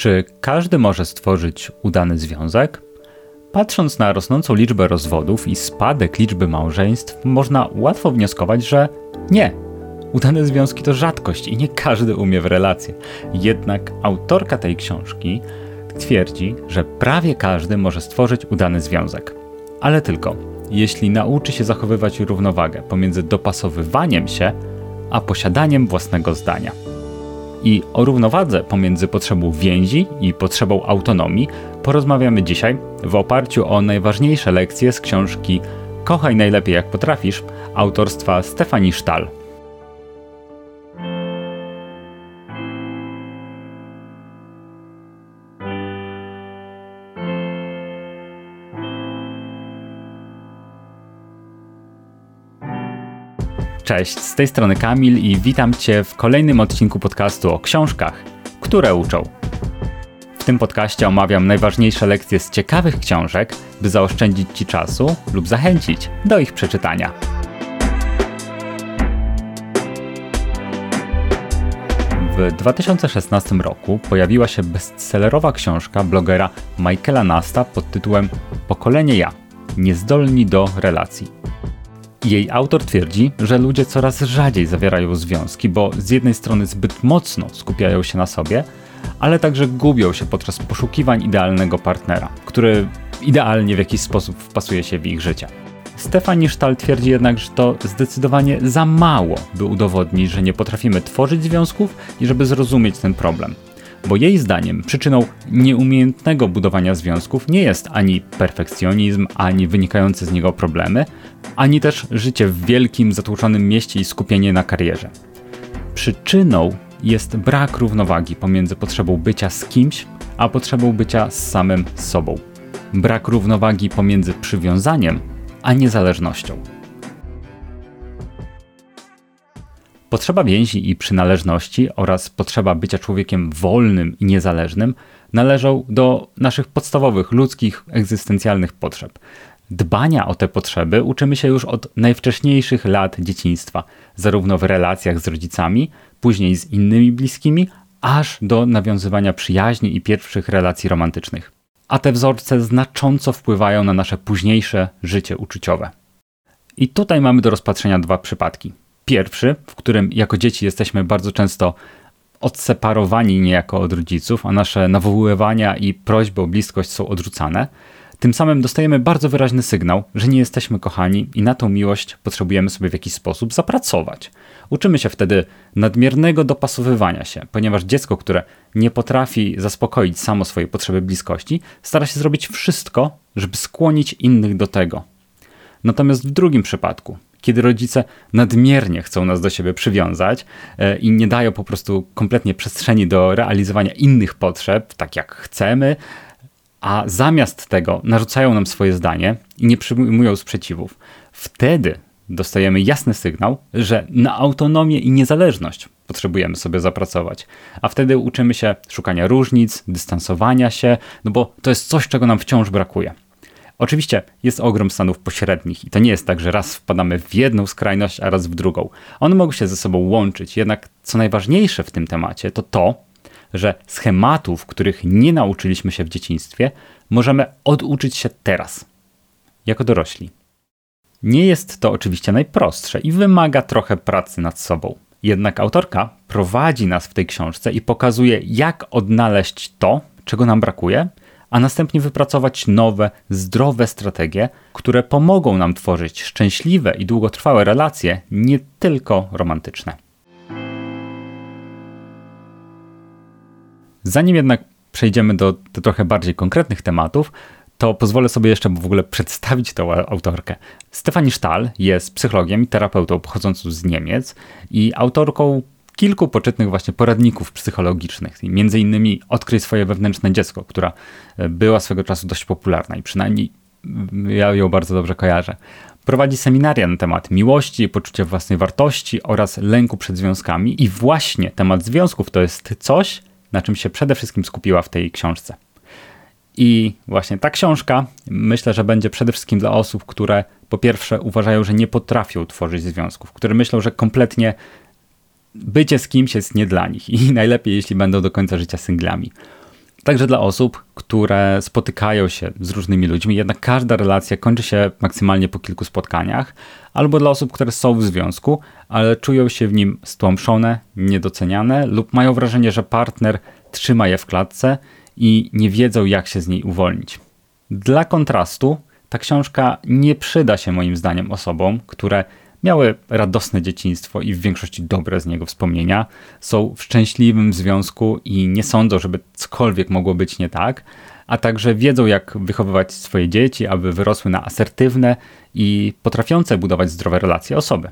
Czy każdy może stworzyć udany związek? Patrząc na rosnącą liczbę rozwodów i spadek liczby małżeństw, można łatwo wnioskować, że nie. Udane związki to rzadkość i nie każdy umie w relacje. Jednak autorka tej książki twierdzi, że prawie każdy może stworzyć udany związek. Ale tylko, jeśli nauczy się zachowywać równowagę pomiędzy dopasowywaniem się a posiadaniem własnego zdania. I o równowadze pomiędzy potrzebą więzi i potrzebą autonomii porozmawiamy dzisiaj w oparciu o najważniejsze lekcje z książki Kochaj najlepiej jak potrafisz autorstwa Stefanii Sztal. Cześć, z tej strony Kamil i witam Cię w kolejnym odcinku podcastu o książkach, które uczą. W tym podcaście omawiam najważniejsze lekcje z ciekawych książek, by zaoszczędzić Ci czasu lub zachęcić do ich przeczytania. W 2016 roku pojawiła się bestsellerowa książka blogera Michaela Nasta pod tytułem Pokolenie Ja niezdolni do relacji. Jej autor twierdzi, że ludzie coraz rzadziej zawierają związki, bo z jednej strony zbyt mocno skupiają się na sobie, ale także gubią się podczas poszukiwań idealnego partnera, który idealnie w jakiś sposób wpasuje się w ich życie. Stefanie Sztal twierdzi jednak, że to zdecydowanie za mało, by udowodnić, że nie potrafimy tworzyć związków i żeby zrozumieć ten problem bo jej zdaniem przyczyną nieumiejętnego budowania związków nie jest ani perfekcjonizm, ani wynikające z niego problemy, ani też życie w wielkim, zatłoczonym mieście i skupienie na karierze. Przyczyną jest brak równowagi pomiędzy potrzebą bycia z kimś, a potrzebą bycia z samym sobą. Brak równowagi pomiędzy przywiązaniem a niezależnością. Potrzeba więzi i przynależności oraz potrzeba bycia człowiekiem wolnym i niezależnym należą do naszych podstawowych ludzkich, egzystencjalnych potrzeb. Dbania o te potrzeby uczymy się już od najwcześniejszych lat dzieciństwa, zarówno w relacjach z rodzicami, później z innymi bliskimi, aż do nawiązywania przyjaźni i pierwszych relacji romantycznych. A te wzorce znacząco wpływają na nasze późniejsze życie uczuciowe. I tutaj mamy do rozpatrzenia dwa przypadki. Pierwszy, w którym jako dzieci jesteśmy bardzo często odseparowani niejako od rodziców, a nasze nawoływania i prośby o bliskość są odrzucane. Tym samym dostajemy bardzo wyraźny sygnał, że nie jesteśmy kochani i na tą miłość potrzebujemy sobie w jakiś sposób zapracować. Uczymy się wtedy nadmiernego dopasowywania się, ponieważ dziecko, które nie potrafi zaspokoić samo swojej potrzeby bliskości, stara się zrobić wszystko, żeby skłonić innych do tego. Natomiast w drugim przypadku, kiedy rodzice nadmiernie chcą nas do siebie przywiązać e, i nie dają po prostu kompletnie przestrzeni do realizowania innych potrzeb, tak jak chcemy, a zamiast tego narzucają nam swoje zdanie i nie przyjmują sprzeciwów, wtedy dostajemy jasny sygnał, że na autonomię i niezależność potrzebujemy sobie zapracować. A wtedy uczymy się szukania różnic, dystansowania się, no bo to jest coś, czego nam wciąż brakuje. Oczywiście jest ogrom stanów pośrednich i to nie jest tak, że raz wpadamy w jedną skrajność, a raz w drugą. One mogą się ze sobą łączyć, jednak co najważniejsze w tym temacie to to, że schematów, których nie nauczyliśmy się w dzieciństwie, możemy oduczyć się teraz, jako dorośli. Nie jest to oczywiście najprostsze i wymaga trochę pracy nad sobą. Jednak autorka prowadzi nas w tej książce i pokazuje, jak odnaleźć to, czego nam brakuje, a następnie wypracować nowe, zdrowe strategie, które pomogą nam tworzyć szczęśliwe i długotrwałe relacje, nie tylko romantyczne. Zanim jednak przejdziemy do, do trochę bardziej konkretnych tematów, to pozwolę sobie jeszcze w ogóle przedstawić tę autorkę. Stefanie Stahl jest psychologiem i terapeutą pochodzącą z Niemiec i autorką kilku poczytnych właśnie poradników psychologicznych. Między innymi Odkryj swoje wewnętrzne dziecko, która e, była swego czasu dość popularna i przynajmniej ja ją bardzo dobrze kojarzę. Prowadzi seminaria na temat miłości, poczucia własnej wartości oraz lęku przed związkami i właśnie temat związków to jest coś, na czym się przede wszystkim skupiła w tej książce. I właśnie ta książka myślę, że będzie przede wszystkim dla osób, które po pierwsze uważają, że nie potrafią tworzyć związków, które myślą, że kompletnie bycie z kimś jest nie dla nich i najlepiej, jeśli będą do końca życia singlami. Także dla osób, które spotykają się z różnymi ludźmi, jednak każda relacja kończy się maksymalnie po kilku spotkaniach, albo dla osób, które są w związku, ale czują się w nim stłamszone, niedoceniane lub mają wrażenie, że partner trzyma je w klatce i nie wiedzą, jak się z niej uwolnić. Dla kontrastu, ta książka nie przyda się moim zdaniem osobom, które miały radosne dzieciństwo i w większości dobre z niego wspomnienia, są w szczęśliwym związku i nie sądzą, żeby cokolwiek mogło być nie tak, a także wiedzą, jak wychowywać swoje dzieci, aby wyrosły na asertywne i potrafiące budować zdrowe relacje osoby.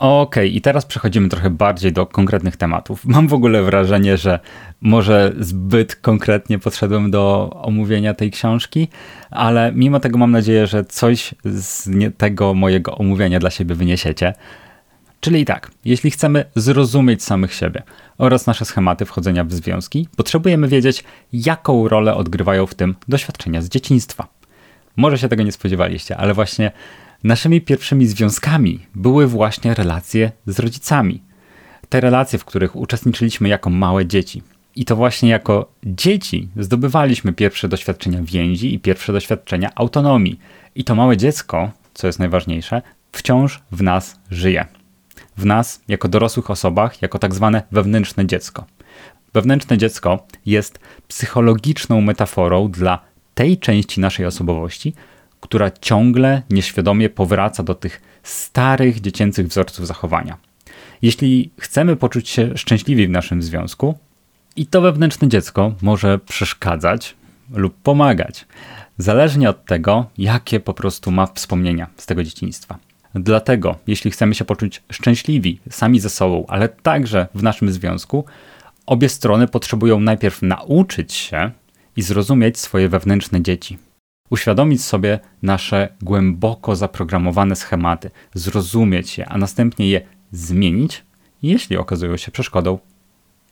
Okej, okay, i teraz przechodzimy trochę bardziej do konkretnych tematów. Mam w ogóle wrażenie, że może zbyt konkretnie podszedłem do omówienia tej książki, ale mimo tego mam nadzieję, że coś z tego mojego omówienia dla siebie wyniesiecie. Czyli tak, jeśli chcemy zrozumieć samych siebie oraz nasze schematy wchodzenia w związki, potrzebujemy wiedzieć, jaką rolę odgrywają w tym doświadczenia z dzieciństwa. Może się tego nie spodziewaliście, ale właśnie Naszymi pierwszymi związkami były właśnie relacje z rodzicami. Te relacje, w których uczestniczyliśmy jako małe dzieci. I to właśnie jako dzieci zdobywaliśmy pierwsze doświadczenia więzi i pierwsze doświadczenia autonomii. I to małe dziecko, co jest najważniejsze, wciąż w nas żyje. W nas, jako dorosłych osobach, jako tak zwane wewnętrzne dziecko. Wewnętrzne dziecko jest psychologiczną metaforą dla tej części naszej osobowości, która ciągle nieświadomie powraca do tych starych dziecięcych wzorców zachowania. Jeśli chcemy poczuć się szczęśliwi w naszym związku, i to wewnętrzne dziecko może przeszkadzać lub pomagać, zależnie od tego, jakie po prostu ma wspomnienia z tego dzieciństwa. Dlatego, jeśli chcemy się poczuć szczęśliwi sami ze sobą, ale także w naszym związku, obie strony potrzebują najpierw nauczyć się i zrozumieć swoje wewnętrzne dzieci uświadomić sobie nasze głęboko zaprogramowane schematy, zrozumieć je, a następnie je zmienić, jeśli okazują się przeszkodą.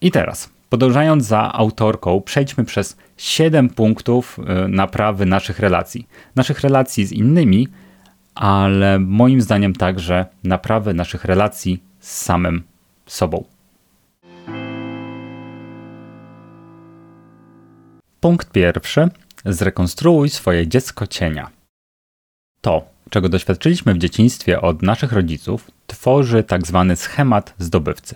I teraz, podążając za autorką, przejdźmy przez 7 punktów y, naprawy naszych relacji. Naszych relacji z innymi, ale moim zdaniem także naprawy naszych relacji z samym sobą. Punkt pierwszy Zrekonstruuj swoje dziecko cienia. To, czego doświadczyliśmy w dzieciństwie od naszych rodziców, tworzy tak zwany schemat zdobywcy.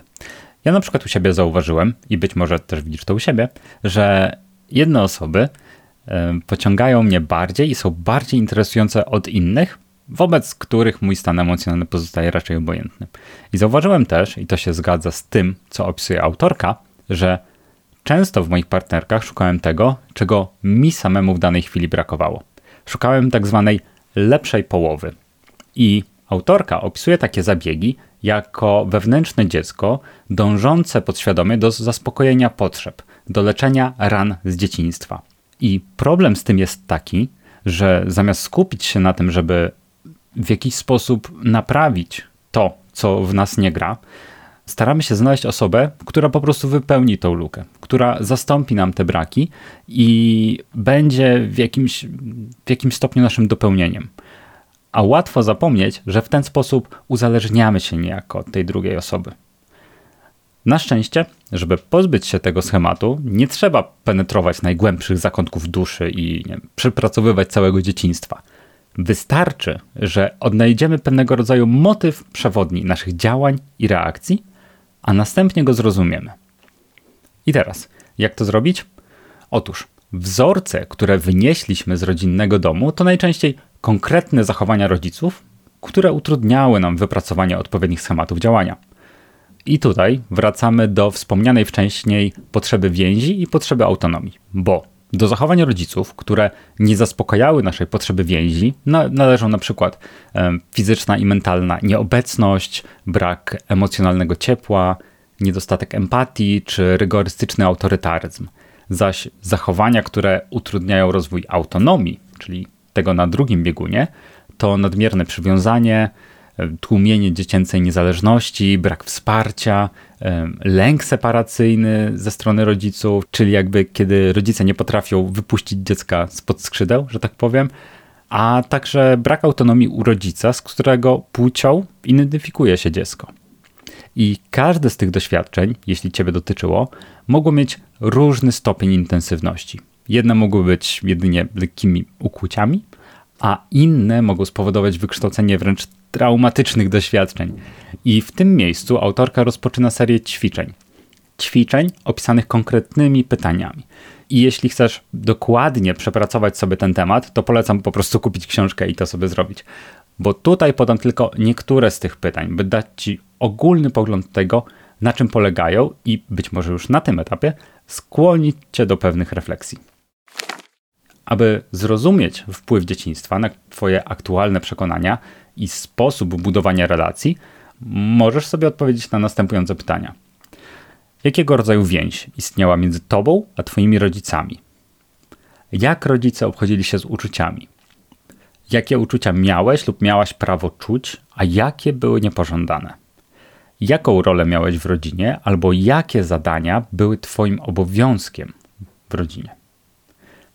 Ja na przykład u siebie zauważyłem, i być może też widzisz to u siebie, że jedne osoby pociągają mnie bardziej i są bardziej interesujące od innych, wobec których mój stan emocjonalny pozostaje raczej obojętny. I zauważyłem też, i to się zgadza z tym, co opisuje autorka, że Często w moich partnerkach szukałem tego, czego mi samemu w danej chwili brakowało. Szukałem tak zwanej lepszej połowy. I autorka opisuje takie zabiegi jako wewnętrzne dziecko dążące podświadomie do zaspokojenia potrzeb, do leczenia ran z dzieciństwa. I problem z tym jest taki, że zamiast skupić się na tym, żeby w jakiś sposób naprawić to, co w nas nie gra, staramy się znaleźć osobę, która po prostu wypełni tą lukę, która zastąpi nam te braki i będzie w jakimś, w jakimś stopniu naszym dopełnieniem. A łatwo zapomnieć, że w ten sposób uzależniamy się niejako od tej drugiej osoby. Na szczęście, żeby pozbyć się tego schematu, nie trzeba penetrować najgłębszych zakątków duszy i nie, przepracowywać całego dzieciństwa. Wystarczy, że odnajdziemy pewnego rodzaju motyw przewodni naszych działań i reakcji a następnie go zrozumiemy. I teraz, jak to zrobić? Otóż wzorce, które wynieśliśmy z rodzinnego domu, to najczęściej konkretne zachowania rodziców, które utrudniały nam wypracowanie odpowiednich schematów działania. I tutaj wracamy do wspomnianej wcześniej potrzeby więzi i potrzeby autonomii, bo do zachowań rodziców, które nie zaspokajały naszej potrzeby więzi, należą na przykład fizyczna i mentalna nieobecność, brak emocjonalnego ciepła, niedostatek empatii czy rygorystyczny autorytaryzm. Zaś zachowania, które utrudniają rozwój autonomii, czyli tego na drugim biegunie, to nadmierne przywiązanie, tłumienie dziecięcej niezależności, brak wsparcia, lęk separacyjny ze strony rodziców, czyli jakby kiedy rodzice nie potrafią wypuścić dziecka spod skrzydeł, że tak powiem, a także brak autonomii u rodzica, z którego płcią identyfikuje się dziecko. I każde z tych doświadczeń, jeśli Ciebie dotyczyło, mogło mieć różny stopień intensywności. Jedne mogły być jedynie lekkimi ukłuciami, a inne mogą spowodować wykształcenie wręcz traumatycznych doświadczeń. I w tym miejscu autorka rozpoczyna serię ćwiczeń. Ćwiczeń opisanych konkretnymi pytaniami. I jeśli chcesz dokładnie przepracować sobie ten temat, to polecam po prostu kupić książkę i to sobie zrobić. Bo tutaj podam tylko niektóre z tych pytań, by dać Ci ogólny pogląd tego, na czym polegają i być może już na tym etapie skłonić Cię do pewnych refleksji. Aby zrozumieć wpływ dzieciństwa na Twoje aktualne przekonania i sposób budowania relacji, możesz sobie odpowiedzieć na następujące pytania. Jakiego rodzaju więź istniała między Tobą a Twoimi rodzicami? Jak rodzice obchodzili się z uczuciami? Jakie uczucia miałeś lub miałaś prawo czuć, a jakie były niepożądane? Jaką rolę miałeś w rodzinie, albo jakie zadania były Twoim obowiązkiem w rodzinie?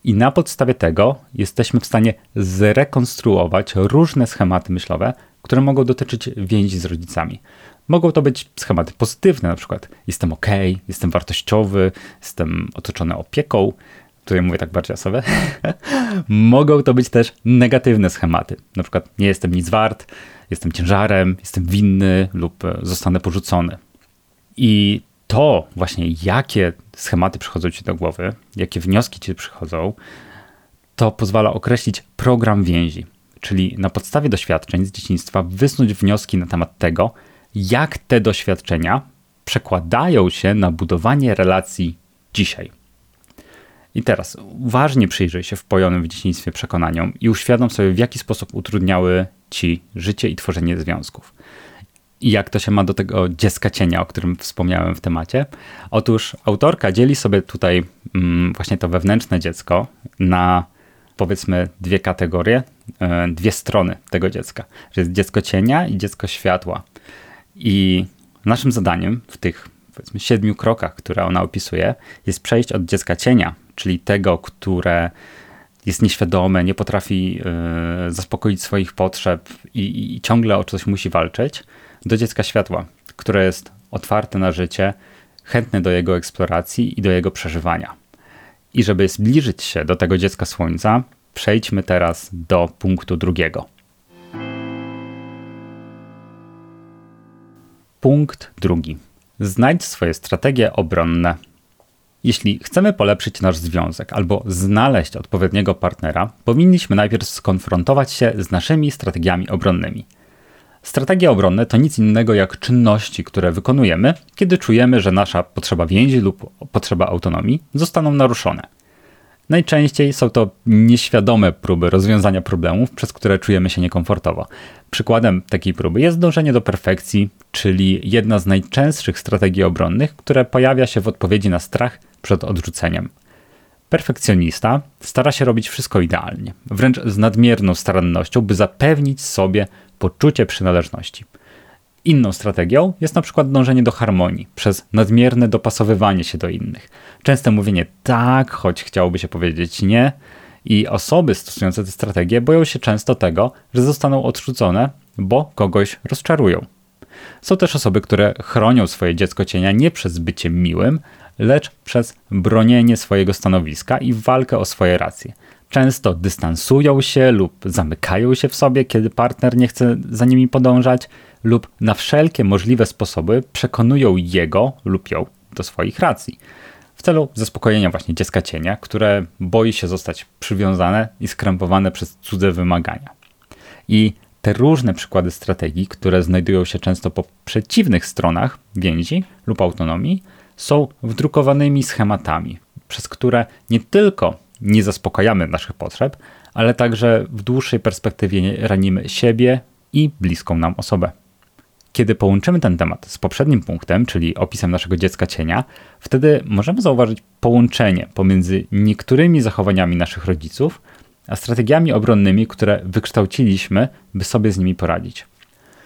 I na podstawie tego jesteśmy w stanie zrekonstruować różne schematy myślowe, które mogą dotyczyć więzi z rodzicami. Mogą to być schematy pozytywne, na przykład jestem ok, jestem wartościowy, jestem otoczony opieką. Tutaj mówię tak bardziej o sobie. Mogą to być też negatywne schematy, na przykład nie jestem nic wart, jestem ciężarem, jestem winny lub zostanę porzucony. I to właśnie, jakie schematy przychodzą ci do głowy, jakie wnioski ci przychodzą, to pozwala określić program więzi, czyli na podstawie doświadczeń z dzieciństwa wysnuć wnioski na temat tego, jak te doświadczenia przekładają się na budowanie relacji dzisiaj. I teraz uważnie przyjrzyj się wpojonym w dzieciństwie przekonaniom i uświadom sobie, w jaki sposób utrudniały ci życie i tworzenie związków. I jak to się ma do tego dziecka cienia, o którym wspomniałem w temacie? Otóż autorka dzieli sobie tutaj mm, właśnie to wewnętrzne dziecko na powiedzmy dwie kategorie, e, dwie strony tego dziecka. Że jest dziecko cienia i dziecko światła. I naszym zadaniem w tych powiedzmy siedmiu krokach, które ona opisuje, jest przejść od dziecka cienia, czyli tego, które jest nieświadome, nie potrafi y, zaspokoić swoich potrzeb i, i ciągle o coś musi walczyć, do dziecka światła, które jest otwarte na życie, chętne do jego eksploracji i do jego przeżywania. I żeby zbliżyć się do tego dziecka słońca, przejdźmy teraz do punktu drugiego. Punkt drugi. Znajdź swoje strategie obronne. Jeśli chcemy polepszyć nasz związek albo znaleźć odpowiedniego partnera, powinniśmy najpierw skonfrontować się z naszymi strategiami obronnymi – Strategie obronne to nic innego jak czynności, które wykonujemy, kiedy czujemy, że nasza potrzeba więzi lub potrzeba autonomii zostaną naruszone. Najczęściej są to nieświadome próby rozwiązania problemów, przez które czujemy się niekomfortowo. Przykładem takiej próby jest dążenie do perfekcji, czyli jedna z najczęstszych strategii obronnych, które pojawia się w odpowiedzi na strach przed odrzuceniem. Perfekcjonista stara się robić wszystko idealnie, wręcz z nadmierną starannością, by zapewnić sobie poczucie przynależności. Inną strategią jest na przykład dążenie do harmonii przez nadmierne dopasowywanie się do innych. Częste mówienie tak, choć chciałoby się powiedzieć nie. I osoby stosujące tę strategię boją się często tego, że zostaną odrzucone, bo kogoś rozczarują. Są też osoby, które chronią swoje dziecko cienia nie przez bycie miłym, lecz przez bronienie swojego stanowiska i walkę o swoje racje. Często dystansują się lub zamykają się w sobie, kiedy partner nie chce za nimi podążać, lub na wszelkie możliwe sposoby przekonują jego lub ją do swoich racji. W celu zaspokojenia właśnie dziecka cienia, które boi się zostać przywiązane i skrępowane przez cudze wymagania. I te różne przykłady strategii, które znajdują się często po przeciwnych stronach więzi lub autonomii, są wdrukowanymi schematami, przez które nie tylko nie zaspokajamy naszych potrzeb, ale także w dłuższej perspektywie ranimy siebie i bliską nam osobę. Kiedy połączymy ten temat z poprzednim punktem, czyli opisem naszego dziecka cienia, wtedy możemy zauważyć połączenie pomiędzy niektórymi zachowaniami naszych rodziców, a strategiami obronnymi, które wykształciliśmy, by sobie z nimi poradzić.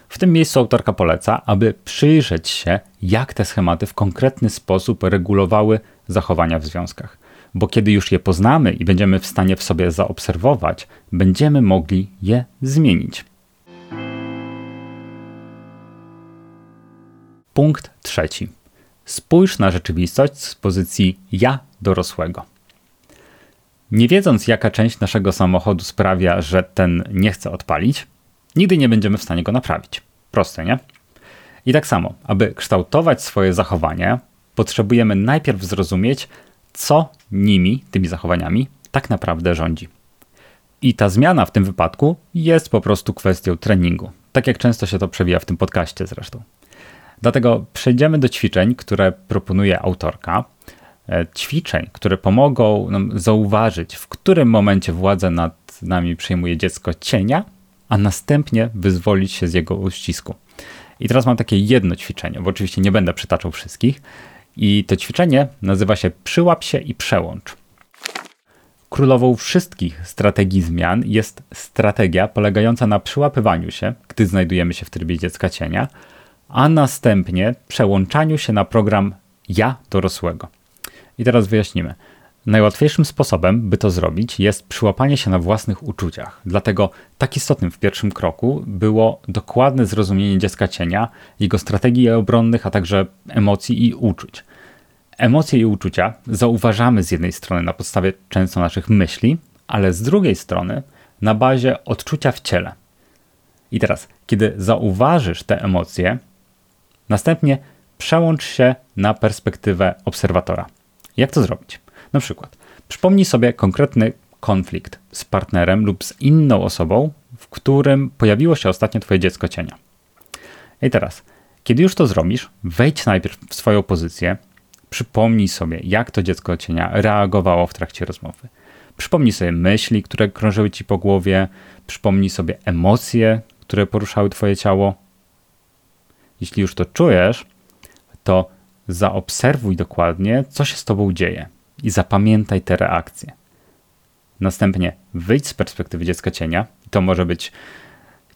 W tym miejscu autorka poleca, aby przyjrzeć się, jak te schematy w konkretny sposób regulowały zachowania w związkach bo kiedy już je poznamy i będziemy w stanie w sobie zaobserwować, będziemy mogli je zmienić. Punkt trzeci. Spójrz na rzeczywistość z pozycji ja dorosłego. Nie wiedząc, jaka część naszego samochodu sprawia, że ten nie chce odpalić, nigdy nie będziemy w stanie go naprawić. Proste, nie? I tak samo, aby kształtować swoje zachowanie, potrzebujemy najpierw zrozumieć, co nimi, tymi zachowaniami, tak naprawdę rządzi. I ta zmiana w tym wypadku jest po prostu kwestią treningu. Tak jak często się to przewija w tym podcaście zresztą. Dlatego przejdziemy do ćwiczeń, które proponuje autorka. E, ćwiczeń, które pomogą nam zauważyć, w którym momencie władzę nad nami przejmuje dziecko cienia, a następnie wyzwolić się z jego uścisku. I teraz mam takie jedno ćwiczenie, bo oczywiście nie będę przytaczał wszystkich. I to ćwiczenie nazywa się Przyłap się i przełącz. Królową wszystkich strategii zmian jest strategia polegająca na przyłapywaniu się, gdy znajdujemy się w trybie dziecka cienia, a następnie przełączaniu się na program ja dorosłego. I teraz wyjaśnimy. Najłatwiejszym sposobem, by to zrobić, jest przyłapanie się na własnych uczuciach. Dlatego tak istotnym w pierwszym kroku było dokładne zrozumienie dziecka cienia, jego strategii obronnych, a także emocji i uczuć. Emocje i uczucia zauważamy z jednej strony na podstawie często naszych myśli, ale z drugiej strony na bazie odczucia w ciele. I teraz, kiedy zauważysz te emocje, następnie przełącz się na perspektywę obserwatora. Jak to zrobić? Na przykład, przypomnij sobie konkretny konflikt z partnerem lub z inną osobą, w którym pojawiło się ostatnio Twoje dziecko cienia. I teraz, kiedy już to zrobisz, wejdź najpierw w swoją pozycję, przypomnij sobie, jak to dziecko cienia reagowało w trakcie rozmowy. Przypomnij sobie myśli, które krążyły ci po głowie, przypomnij sobie emocje, które poruszały Twoje ciało. Jeśli już to czujesz, to zaobserwuj dokładnie, co się z Tobą dzieje i zapamiętaj te reakcje. Następnie wyjdź z perspektywy dziecka cienia. To może być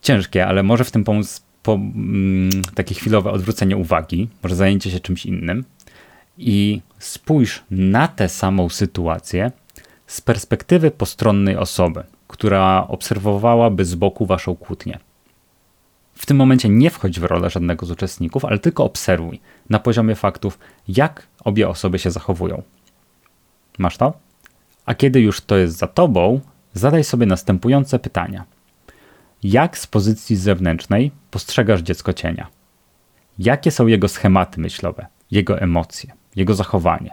ciężkie, ale może w tym pomóc po, mm, takie chwilowe odwrócenie uwagi, może zajęcie się czymś innym i spójrz na tę samą sytuację z perspektywy postronnej osoby, która obserwowałaby z boku waszą kłótnię. W tym momencie nie wchodź w rolę żadnego z uczestników, ale tylko obserwuj na poziomie faktów, jak obie osoby się zachowują. Masz to? A kiedy już to jest za tobą, zadaj sobie następujące pytania. Jak z pozycji zewnętrznej postrzegasz dziecko cienia? Jakie są jego schematy myślowe, jego emocje, jego zachowanie?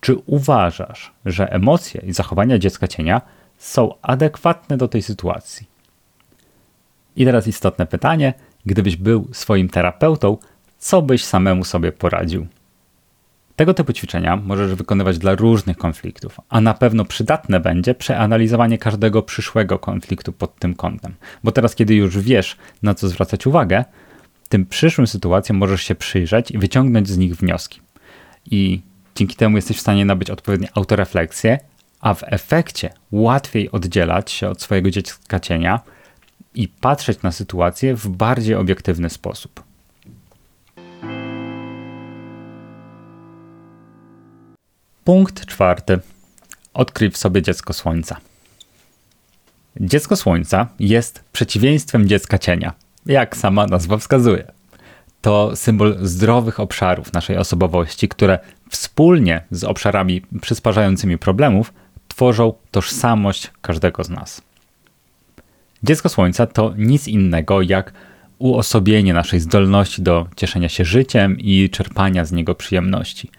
Czy uważasz, że emocje i zachowania dziecka cienia są adekwatne do tej sytuacji? I teraz istotne pytanie: gdybyś był swoim terapeutą, co byś samemu sobie poradził? Tego typu ćwiczenia możesz wykonywać dla różnych konfliktów, a na pewno przydatne będzie przeanalizowanie każdego przyszłego konfliktu pod tym kątem. Bo teraz, kiedy już wiesz, na co zwracać uwagę, tym przyszłym sytuacjom możesz się przyjrzeć i wyciągnąć z nich wnioski. I dzięki temu jesteś w stanie nabyć odpowiednią autorefleksję, a w efekcie łatwiej oddzielać się od swojego dziecka cienia i patrzeć na sytuację w bardziej obiektywny sposób. Punkt czwarty. Odkryj w sobie dziecko słońca. Dziecko słońca jest przeciwieństwem dziecka cienia, jak sama nazwa wskazuje. To symbol zdrowych obszarów naszej osobowości, które wspólnie z obszarami przysparzającymi problemów tworzą tożsamość każdego z nas. Dziecko słońca to nic innego jak uosobienie naszej zdolności do cieszenia się życiem i czerpania z niego przyjemności.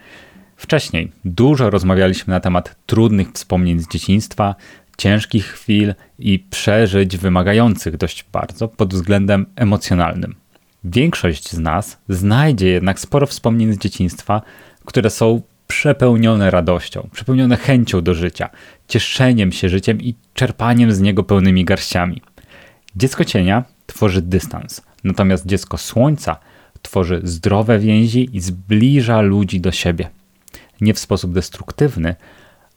Wcześniej dużo rozmawialiśmy na temat trudnych wspomnień z dzieciństwa, ciężkich chwil i przeżyć wymagających dość bardzo pod względem emocjonalnym. Większość z nas znajdzie jednak sporo wspomnień z dzieciństwa, które są przepełnione radością, przepełnione chęcią do życia, cieszeniem się życiem i czerpaniem z niego pełnymi garściami. Dziecko cienia tworzy dystans, natomiast dziecko słońca tworzy zdrowe więzi i zbliża ludzi do siebie nie w sposób destruktywny,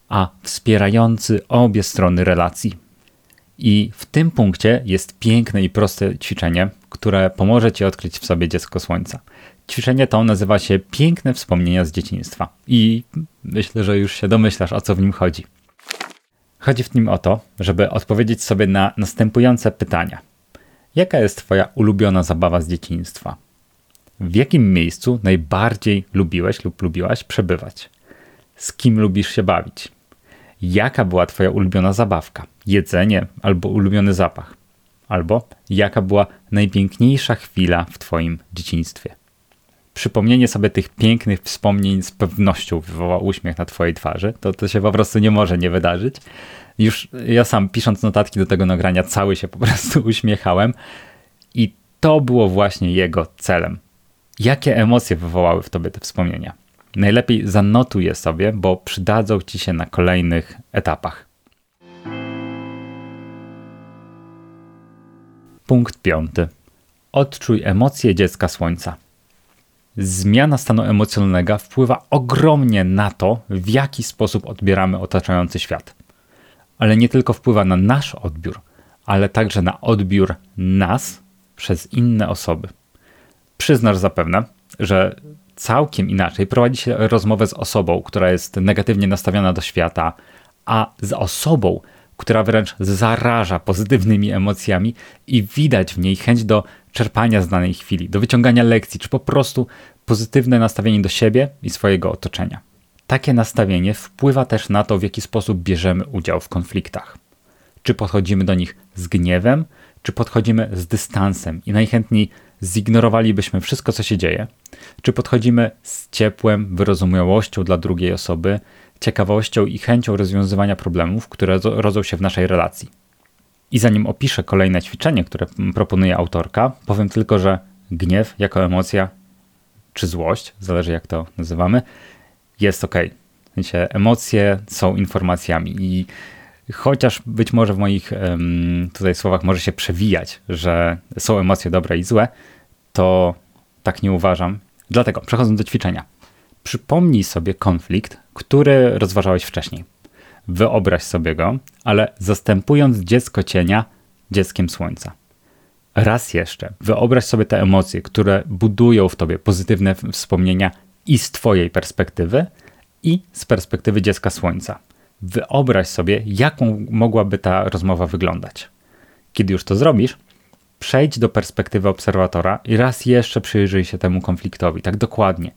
a wspierający obie strony relacji. I w tym punkcie jest piękne i proste ćwiczenie, które pomoże Ci odkryć w sobie dziecko słońca. Ćwiczenie to nazywa się Piękne wspomnienia z dzieciństwa. I myślę, że już się domyślasz, o co w nim chodzi. Chodzi w nim o to, żeby odpowiedzieć sobie na następujące pytania. Jaka jest Twoja ulubiona zabawa z dzieciństwa? W jakim miejscu najbardziej lubiłeś lub lubiłaś przebywać? Z kim lubisz się bawić? Jaka była Twoja ulubiona zabawka? Jedzenie albo ulubiony zapach? Albo jaka była najpiękniejsza chwila w Twoim dzieciństwie? Przypomnienie sobie tych pięknych wspomnień z pewnością wywoła uśmiech na Twojej twarzy. To, to się po prostu nie może nie wydarzyć. Już ja sam pisząc notatki do tego nagrania, cały się po prostu uśmiechałem. I to było właśnie jego celem. Jakie emocje wywołały w tobie te wspomnienia? Najlepiej zanotuj je sobie, bo przydadzą ci się na kolejnych etapach. Punkt piąty. Odczuj emocje dziecka słońca. Zmiana stanu emocjonalnego wpływa ogromnie na to, w jaki sposób odbieramy otaczający świat. Ale nie tylko wpływa na nasz odbiór, ale także na odbiór nas przez inne osoby. Przyznasz zapewne, że całkiem inaczej prowadzi się rozmowę z osobą, która jest negatywnie nastawiona do świata, a z osobą, która wręcz zaraża pozytywnymi emocjami i widać w niej chęć do czerpania z danej chwili, do wyciągania lekcji, czy po prostu pozytywne nastawienie do siebie i swojego otoczenia. Takie nastawienie wpływa też na to, w jaki sposób bierzemy udział w konfliktach. Czy podchodzimy do nich z gniewem, czy podchodzimy z dystansem i najchętniej zignorowalibyśmy wszystko, co się dzieje, czy podchodzimy z ciepłem, wyrozumiałością dla drugiej osoby, ciekawością i chęcią rozwiązywania problemów, które rodzą się w naszej relacji. I zanim opiszę kolejne ćwiczenie, które proponuje autorka, powiem tylko, że gniew jako emocja, czy złość, zależy jak to nazywamy, jest ok. W sensie emocje są informacjami i chociaż być może w moich tutaj słowach może się przewijać, że są emocje dobre i złe, to tak nie uważam. Dlatego przechodząc do ćwiczenia. Przypomnij sobie konflikt, który rozważałeś wcześniej. Wyobraź sobie go, ale zastępując dziecko cienia dzieckiem słońca. Raz jeszcze, wyobraź sobie te emocje, które budują w tobie pozytywne wspomnienia i z twojej perspektywy, i z perspektywy dziecka słońca. Wyobraź sobie, jaką mogłaby ta rozmowa wyglądać. Kiedy już to zrobisz, przejdź do perspektywy obserwatora i raz jeszcze przyjrzyj się temu konfliktowi, tak dokładnie,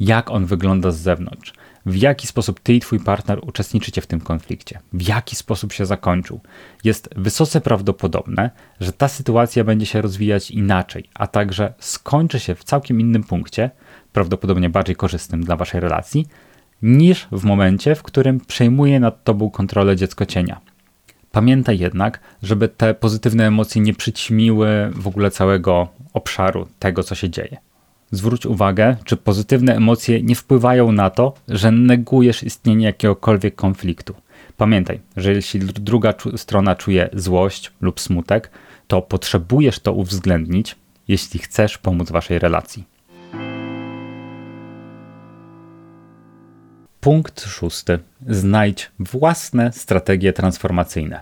jak on wygląda z zewnątrz, w jaki sposób ty i twój partner uczestniczycie w tym konflikcie, w jaki sposób się zakończył. Jest wysoce prawdopodobne, że ta sytuacja będzie się rozwijać inaczej, a także skończy się w całkiem innym punkcie, prawdopodobnie bardziej korzystnym dla waszej relacji, niż w momencie, w którym przejmuje nad tobą kontrolę dziecko cienia. Pamiętaj jednak, żeby te pozytywne emocje nie przyćmiły w ogóle całego obszaru tego, co się dzieje. Zwróć uwagę, czy pozytywne emocje nie wpływają na to, że negujesz istnienie jakiegokolwiek konfliktu. Pamiętaj, że jeśli druga strona czuje złość lub smutek, to potrzebujesz to uwzględnić, jeśli chcesz pomóc waszej relacji. Punkt szósty. Znajdź własne strategie transformacyjne.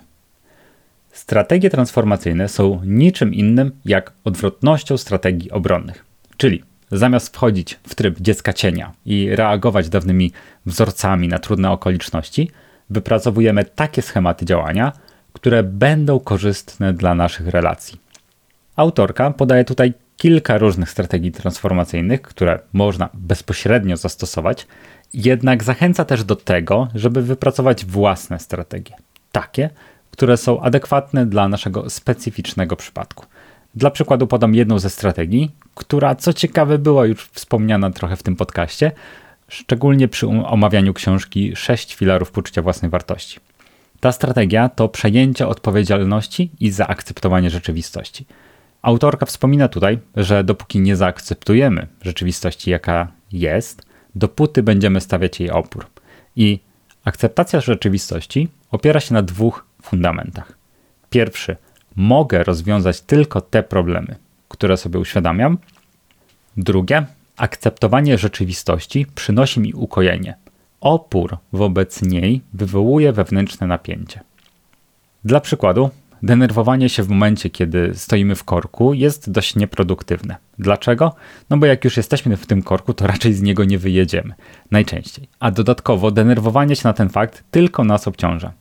Strategie transformacyjne są niczym innym jak odwrotnością strategii obronnych. Czyli zamiast wchodzić w tryb dziecka cienia i reagować dawnymi wzorcami na trudne okoliczności, wypracowujemy takie schematy działania, które będą korzystne dla naszych relacji. Autorka podaje tutaj kilka różnych strategii transformacyjnych, które można bezpośrednio zastosować, jednak zachęca też do tego, żeby wypracować własne strategie. Takie, które są adekwatne dla naszego specyficznego przypadku. Dla przykładu podam jedną ze strategii, która co ciekawe była już wspomniana trochę w tym podcaście, szczególnie przy omawianiu książki 6 filarów poczucia własnej wartości. Ta strategia to przejęcie odpowiedzialności i zaakceptowanie rzeczywistości. Autorka wspomina tutaj, że dopóki nie zaakceptujemy rzeczywistości, jaka jest, dopóty będziemy stawiać jej opór. I akceptacja rzeczywistości opiera się na dwóch fundamentach. Pierwszy, mogę rozwiązać tylko te problemy, które sobie uświadamiam. Drugie, akceptowanie rzeczywistości przynosi mi ukojenie. Opór wobec niej wywołuje wewnętrzne napięcie. Dla przykładu, denerwowanie się w momencie, kiedy stoimy w korku, jest dość nieproduktywne. Dlaczego? No bo jak już jesteśmy w tym korku, to raczej z niego nie wyjedziemy. Najczęściej. A dodatkowo denerwowanie się na ten fakt tylko nas obciąża.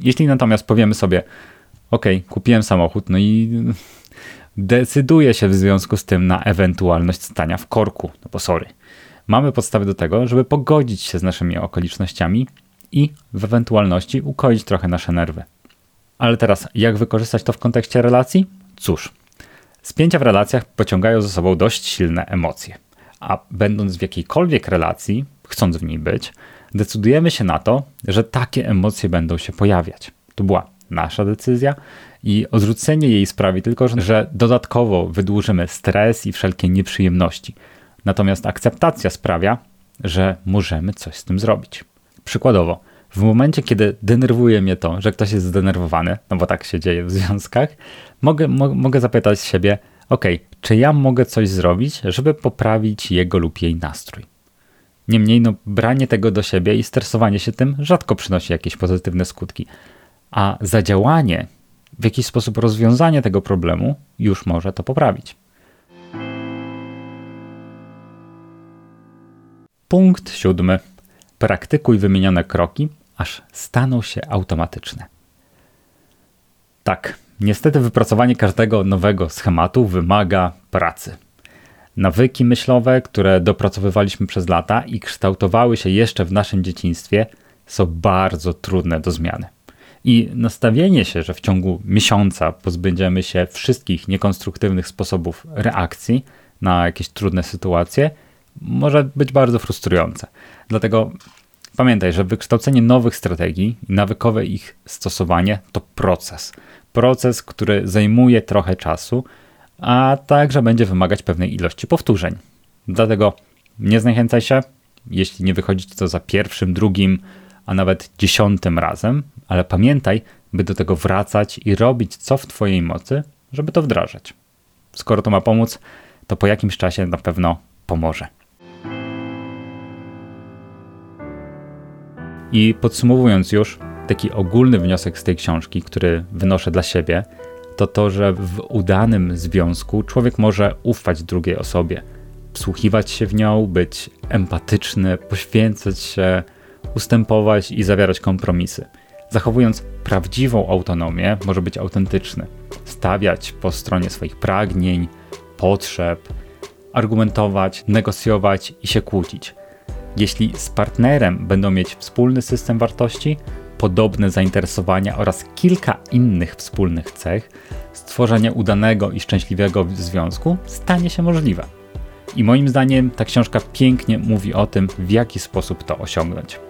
Jeśli natomiast powiemy sobie, ok, kupiłem samochód, no i decyduje się w związku z tym na ewentualność stania w korku. No bo sorry. Mamy podstawy do tego, żeby pogodzić się z naszymi okolicznościami i w ewentualności ukoić trochę nasze nerwy. Ale teraz, jak wykorzystać to w kontekście relacji? Cóż, spięcia w relacjach pociągają ze sobą dość silne emocje. A będąc w jakiejkolwiek relacji, chcąc w niej być, decydujemy się na to, że takie emocje będą się pojawiać. To była nasza decyzja i odrzucenie jej sprawi tylko, że dodatkowo wydłużymy stres i wszelkie nieprzyjemności. Natomiast akceptacja sprawia, że możemy coś z tym zrobić. Przykładowo, w momencie, kiedy denerwuje mnie to, że ktoś jest zdenerwowany, no bo tak się dzieje w związkach, mogę, mo mogę zapytać siebie, ok, czy ja mogę coś zrobić, żeby poprawić jego lub jej nastrój? Niemniej, no, branie tego do siebie i stresowanie się tym rzadko przynosi jakieś pozytywne skutki, a zadziałanie, w jakiś sposób rozwiązanie tego problemu już może to poprawić. Punkt siódmy. Praktykuj wymienione kroki, aż staną się automatyczne. Tak, niestety wypracowanie każdego nowego schematu wymaga pracy. Nawyki myślowe, które dopracowywaliśmy przez lata i kształtowały się jeszcze w naszym dzieciństwie, są bardzo trudne do zmiany. I nastawienie się, że w ciągu miesiąca pozbędziemy się wszystkich niekonstruktywnych sposobów reakcji na jakieś trudne sytuacje, może być bardzo frustrujące. Dlatego pamiętaj, że wykształcenie nowych strategii i nawykowe ich stosowanie to proces. Proces, który zajmuje trochę czasu, a także będzie wymagać pewnej ilości powtórzeń. Dlatego nie zniechęcaj się, jeśli nie wychodzi to za pierwszym, drugim, a nawet dziesiątym razem, ale pamiętaj, by do tego wracać i robić co w Twojej mocy, żeby to wdrażać. Skoro to ma pomóc, to po jakimś czasie na pewno pomoże. I podsumowując już, taki ogólny wniosek z tej książki, który wynoszę dla siebie, to to, że w udanym związku człowiek może ufać drugiej osobie, wsłuchiwać się w nią, być empatyczny, poświęcać się, ustępować i zawierać kompromisy. Zachowując prawdziwą autonomię, może być autentyczny, stawiać po stronie swoich pragnień, potrzeb, argumentować, negocjować i się kłócić. Jeśli z partnerem będą mieć wspólny system wartości, podobne zainteresowania oraz kilka innych wspólnych cech, stworzenie udanego i szczęśliwego związku stanie się możliwe. I moim zdaniem ta książka pięknie mówi o tym, w jaki sposób to osiągnąć.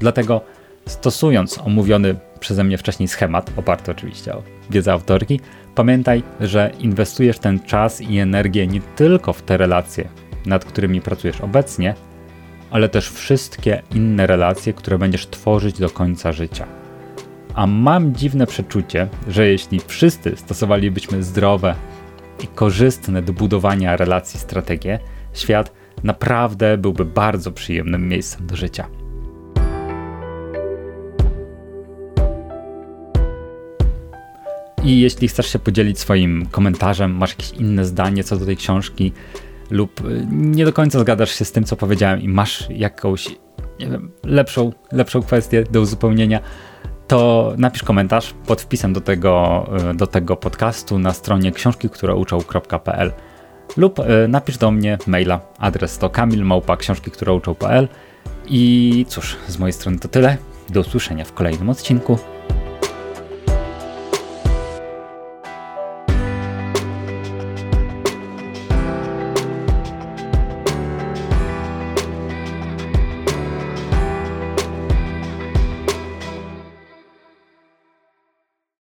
Dlatego stosując omówiony przeze mnie wcześniej schemat, oparty oczywiście o wiedzę autorki, pamiętaj, że inwestujesz ten czas i energię nie tylko w te relacje, nad którymi pracujesz obecnie, ale też wszystkie inne relacje, które będziesz tworzyć do końca życia. A mam dziwne przeczucie, że jeśli wszyscy stosowalibyśmy zdrowe i korzystne do budowania relacji strategie, świat naprawdę byłby bardzo przyjemnym miejscem do życia. I jeśli chcesz się podzielić swoim komentarzem, masz jakieś inne zdanie co do tej książki, lub y, nie do końca zgadzasz się z tym, co powiedziałem i masz jakąś nie wiem, lepszą, lepszą kwestię do uzupełnienia, to napisz komentarz pod wpisem do tego, y, do tego podcastu na stronie książki, które uczą.pl lub y, napisz do mnie maila. Adres to kamilmałpa książki, które uczą.pl i cóż, z mojej strony to tyle. Do usłyszenia w kolejnym odcinku.